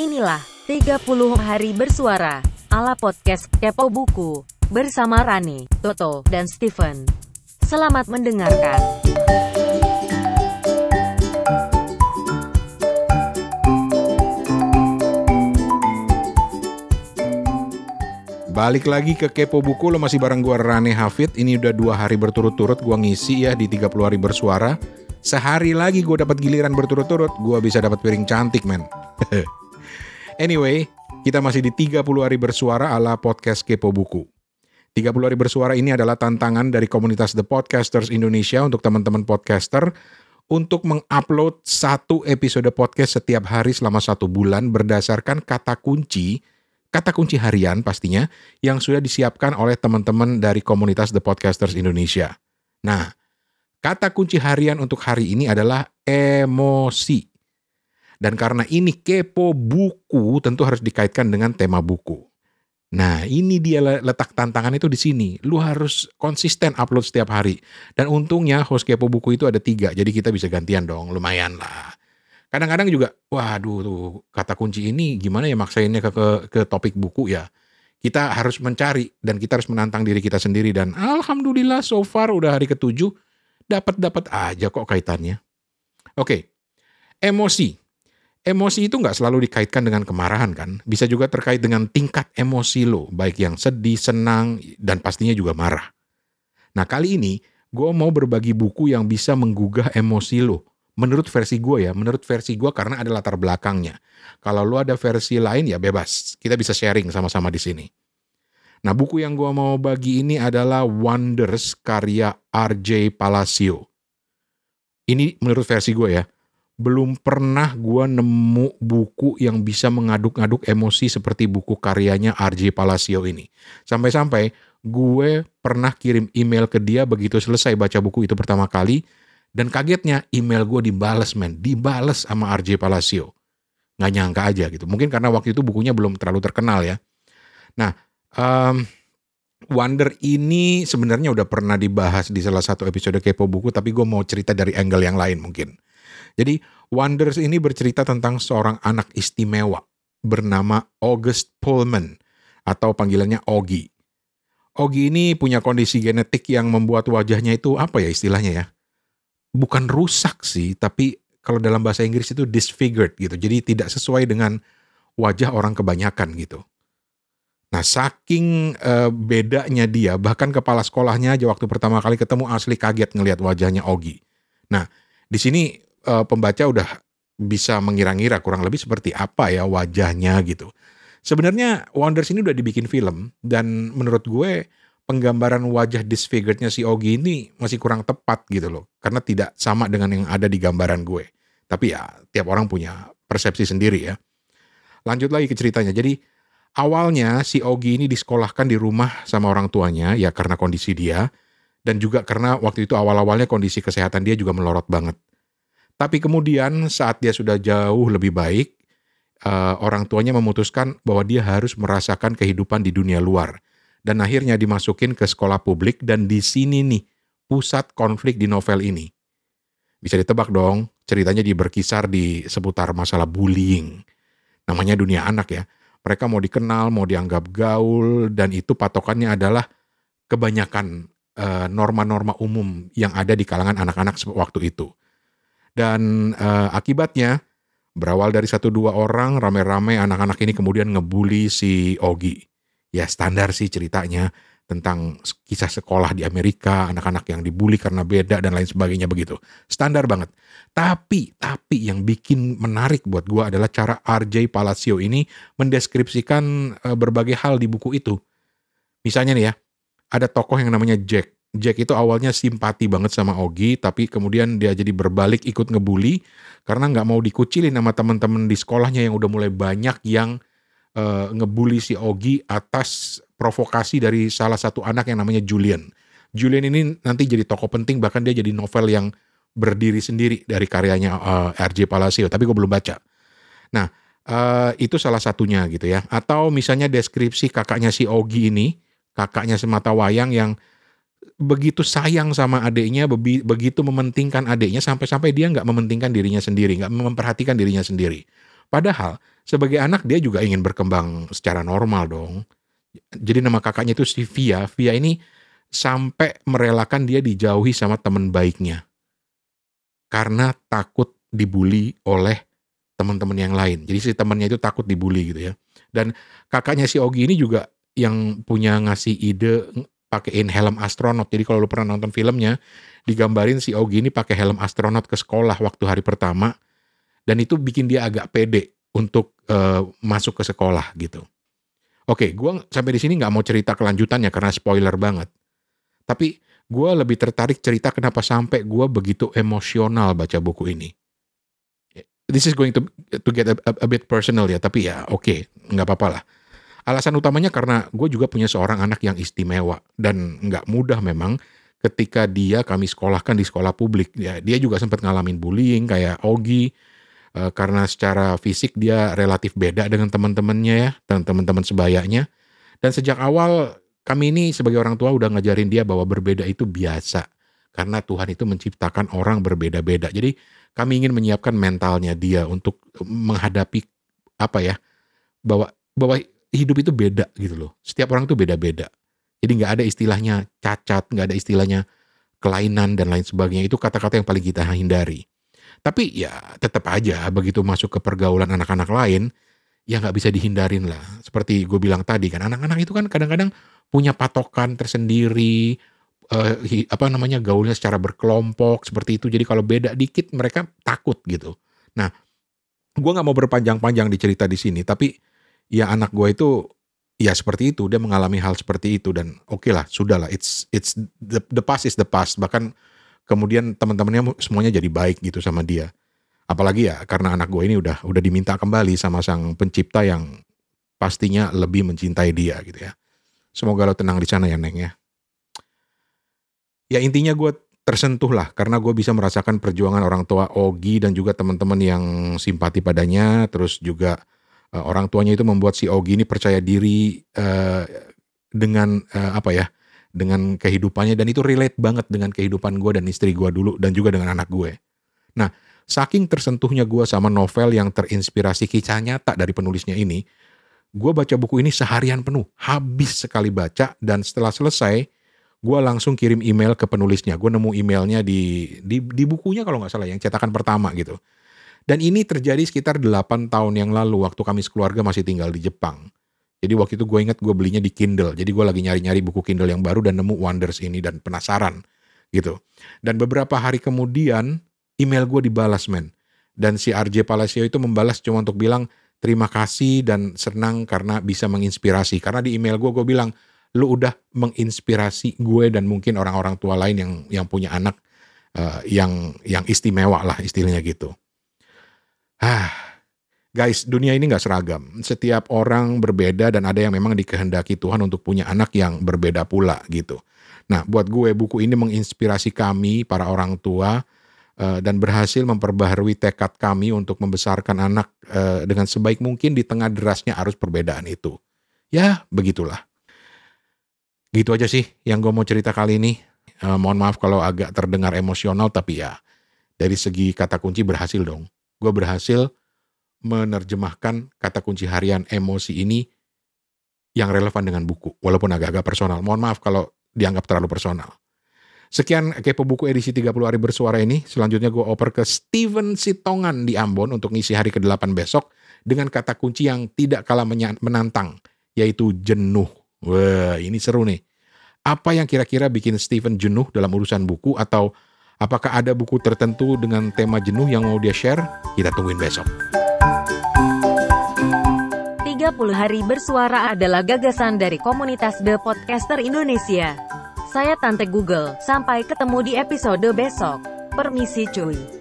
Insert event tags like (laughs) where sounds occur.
Inilah 30 hari bersuara ala podcast Kepo Buku bersama Rani, Toto, dan Steven. Selamat mendengarkan. Balik lagi ke Kepo Buku, lo masih bareng gua Rane Hafid. Ini udah dua hari berturut-turut gua ngisi ya di 30 hari bersuara. Sehari lagi gue dapat giliran berturut-turut, gua bisa dapat piring cantik, men. (laughs) anyway, kita masih di 30 hari bersuara ala podcast Kepo Buku. 30 hari bersuara ini adalah tantangan dari komunitas The Podcasters Indonesia untuk teman-teman podcaster untuk mengupload satu episode podcast setiap hari selama satu bulan berdasarkan kata kunci kata kunci harian pastinya yang sudah disiapkan oleh teman-teman dari komunitas The Podcasters Indonesia. Nah, kata kunci harian untuk hari ini adalah emosi. Dan karena ini kepo buku, tentu harus dikaitkan dengan tema buku. Nah, ini dia letak tantangan itu di sini. Lu harus konsisten upload setiap hari. Dan untungnya host kepo buku itu ada tiga, jadi kita bisa gantian dong, lumayan lah kadang-kadang juga waduh tuh kata kunci ini gimana ya maksainnya ke, ke ke topik buku ya kita harus mencari dan kita harus menantang diri kita sendiri dan alhamdulillah so far udah hari ketujuh dapat dapat aja kok kaitannya oke emosi emosi itu nggak selalu dikaitkan dengan kemarahan kan bisa juga terkait dengan tingkat emosi lo baik yang sedih senang dan pastinya juga marah nah kali ini gue mau berbagi buku yang bisa menggugah emosi lo menurut versi gue ya, menurut versi gue karena ada latar belakangnya. Kalau lu ada versi lain ya bebas, kita bisa sharing sama-sama di sini. Nah buku yang gue mau bagi ini adalah Wonders karya R.J. Palacio. Ini menurut versi gue ya, belum pernah gue nemu buku yang bisa mengaduk-aduk emosi seperti buku karyanya R.J. Palacio ini. Sampai-sampai gue pernah kirim email ke dia begitu selesai baca buku itu pertama kali, dan kagetnya email gue dibales men, dibales sama RJ Palacio. Nggak nyangka aja gitu. Mungkin karena waktu itu bukunya belum terlalu terkenal ya. Nah, um, Wonder ini sebenarnya udah pernah dibahas di salah satu episode Kepo Buku, tapi gue mau cerita dari angle yang lain mungkin. Jadi, Wonders ini bercerita tentang seorang anak istimewa bernama August Pullman atau panggilannya Ogi. Ogi ini punya kondisi genetik yang membuat wajahnya itu apa ya istilahnya ya? bukan rusak sih, tapi kalau dalam bahasa Inggris itu disfigured gitu. Jadi tidak sesuai dengan wajah orang kebanyakan gitu. Nah, saking uh, bedanya dia, bahkan kepala sekolahnya aja waktu pertama kali ketemu asli kaget ngelihat wajahnya Ogi. Nah, di sini uh, pembaca udah bisa mengira-ngira kurang lebih seperti apa ya wajahnya gitu. Sebenarnya Wonders ini udah dibikin film dan menurut gue penggambaran wajah disfigurednya si Ogi ini masih kurang tepat gitu loh. Karena tidak sama dengan yang ada di gambaran gue. Tapi ya tiap orang punya persepsi sendiri ya. Lanjut lagi ke ceritanya. Jadi awalnya si Ogi ini disekolahkan di rumah sama orang tuanya ya karena kondisi dia. Dan juga karena waktu itu awal-awalnya kondisi kesehatan dia juga melorot banget. Tapi kemudian saat dia sudah jauh lebih baik, uh, orang tuanya memutuskan bahwa dia harus merasakan kehidupan di dunia luar dan akhirnya dimasukin ke sekolah publik dan di sini nih pusat konflik di novel ini. Bisa ditebak dong, ceritanya di berkisar di seputar masalah bullying. Namanya dunia anak ya. Mereka mau dikenal, mau dianggap gaul dan itu patokannya adalah kebanyakan uh, norma-norma umum yang ada di kalangan anak-anak waktu itu. Dan uh, akibatnya berawal dari satu dua orang rame-rame anak-anak ini kemudian ngebully si Ogi ya standar sih ceritanya tentang kisah sekolah di Amerika, anak-anak yang dibully karena beda dan lain sebagainya begitu. Standar banget. Tapi, tapi yang bikin menarik buat gue adalah cara RJ Palacio ini mendeskripsikan uh, berbagai hal di buku itu. Misalnya nih ya, ada tokoh yang namanya Jack. Jack itu awalnya simpati banget sama Ogi, tapi kemudian dia jadi berbalik ikut ngebully karena nggak mau dikucilin sama teman-teman di sekolahnya yang udah mulai banyak yang uh, ngebully si Ogi atas provokasi dari salah satu anak yang namanya Julian. Julian ini nanti jadi tokoh penting bahkan dia jadi novel yang berdiri sendiri dari karyanya uh, eh, RJ Palacio tapi gue belum baca. Nah uh, itu salah satunya gitu ya. Atau misalnya deskripsi kakaknya si Ogi ini kakaknya semata wayang yang begitu sayang sama adiknya, begitu mementingkan adiknya sampai-sampai dia nggak mementingkan dirinya sendiri, nggak memperhatikan dirinya sendiri. Padahal sebagai anak dia juga ingin berkembang secara normal dong. Jadi nama kakaknya itu si Via. Via ini sampai merelakan dia dijauhi sama teman baiknya. Karena takut dibully oleh teman-teman yang lain. Jadi si temannya itu takut dibully gitu ya. Dan kakaknya si Ogi ini juga yang punya ngasih ide pakein helm astronot. Jadi kalau lu pernah nonton filmnya, digambarin si Ogi ini pakai helm astronot ke sekolah waktu hari pertama dan itu bikin dia agak pede untuk uh, masuk ke sekolah gitu. Oke, gue sampai di sini nggak mau cerita kelanjutannya karena spoiler banget. Tapi gue lebih tertarik cerita kenapa sampai gue begitu emosional baca buku ini. This is going to to get a, a, bit personal ya, tapi ya oke, okay, nggak apa-apa lah. Alasan utamanya karena gue juga punya seorang anak yang istimewa dan nggak mudah memang ketika dia kami sekolahkan di sekolah publik. Ya, dia juga sempat ngalamin bullying kayak Ogi, uh, karena secara fisik dia relatif beda dengan teman-temannya ya, dan teman-teman sebayanya. Dan sejak awal kami ini sebagai orang tua udah ngajarin dia bahwa berbeda itu biasa. Karena Tuhan itu menciptakan orang berbeda-beda. Jadi kami ingin menyiapkan mentalnya dia untuk menghadapi apa ya, bahwa bahwa hidup itu beda gitu loh. Setiap orang itu beda-beda. Jadi nggak ada istilahnya cacat, nggak ada istilahnya kelainan dan lain sebagainya. Itu kata-kata yang paling kita hindari. Tapi ya tetap aja begitu masuk ke pergaulan anak-anak lain, ya nggak bisa dihindarin lah. Seperti gue bilang tadi kan, anak-anak itu kan kadang-kadang punya patokan tersendiri, hi, apa namanya gaulnya secara berkelompok seperti itu. Jadi kalau beda dikit mereka takut gitu. Nah, gue nggak mau berpanjang-panjang dicerita di sini, tapi ya anak gue itu ya seperti itu dia mengalami hal seperti itu dan oke okay lah sudah lah it's it's the, the past is the past bahkan kemudian teman-temannya semuanya jadi baik gitu sama dia. Apalagi ya karena anak gue ini udah udah diminta kembali sama sang pencipta yang pastinya lebih mencintai dia gitu ya. Semoga lo tenang di sana ya Neng ya. Ya intinya gue tersentuh lah karena gue bisa merasakan perjuangan orang tua Ogi dan juga teman-teman yang simpati padanya terus juga uh, orang tuanya itu membuat si Ogi ini percaya diri uh, dengan uh, apa ya dengan kehidupannya dan itu relate banget dengan kehidupan gue dan istri gue dulu dan juga dengan anak gue. Nah, saking tersentuhnya gue sama novel yang terinspirasi kisah nyata dari penulisnya ini, gue baca buku ini seharian penuh, habis sekali baca dan setelah selesai, gue langsung kirim email ke penulisnya. Gue nemu emailnya di, di, di bukunya kalau nggak salah yang cetakan pertama gitu. Dan ini terjadi sekitar 8 tahun yang lalu waktu kami sekeluarga masih tinggal di Jepang. Jadi waktu itu gue ingat gue belinya di Kindle. Jadi gue lagi nyari-nyari buku Kindle yang baru dan nemu Wonders ini dan penasaran gitu. Dan beberapa hari kemudian email gue dibalas men. Dan si RJ Palacio itu membalas cuma untuk bilang terima kasih dan senang karena bisa menginspirasi. Karena di email gue gue bilang lu udah menginspirasi gue dan mungkin orang-orang tua lain yang yang punya anak uh, yang yang istimewa lah istilahnya gitu. Ah, Guys, dunia ini nggak seragam. Setiap orang berbeda dan ada yang memang dikehendaki Tuhan untuk punya anak yang berbeda pula gitu. Nah, buat gue buku ini menginspirasi kami para orang tua uh, dan berhasil memperbaharui tekad kami untuk membesarkan anak uh, dengan sebaik mungkin di tengah derasnya arus perbedaan itu. Ya, begitulah. Gitu aja sih yang gue mau cerita kali ini. Uh, mohon maaf kalau agak terdengar emosional, tapi ya dari segi kata kunci berhasil dong. Gue berhasil menerjemahkan kata kunci harian emosi ini yang relevan dengan buku, walaupun agak-agak personal. Mohon maaf kalau dianggap terlalu personal. Sekian kepo buku edisi 30 hari bersuara ini. Selanjutnya gue oper ke Steven Sitongan di Ambon untuk ngisi hari ke-8 besok dengan kata kunci yang tidak kalah menantang, yaitu jenuh. Wah, ini seru nih. Apa yang kira-kira bikin Steven jenuh dalam urusan buku atau apakah ada buku tertentu dengan tema jenuh yang mau dia share? Kita tungguin besok. 30 hari bersuara adalah gagasan dari komunitas The Podcaster Indonesia. Saya Tante Google, sampai ketemu di episode besok. Permisi cuy.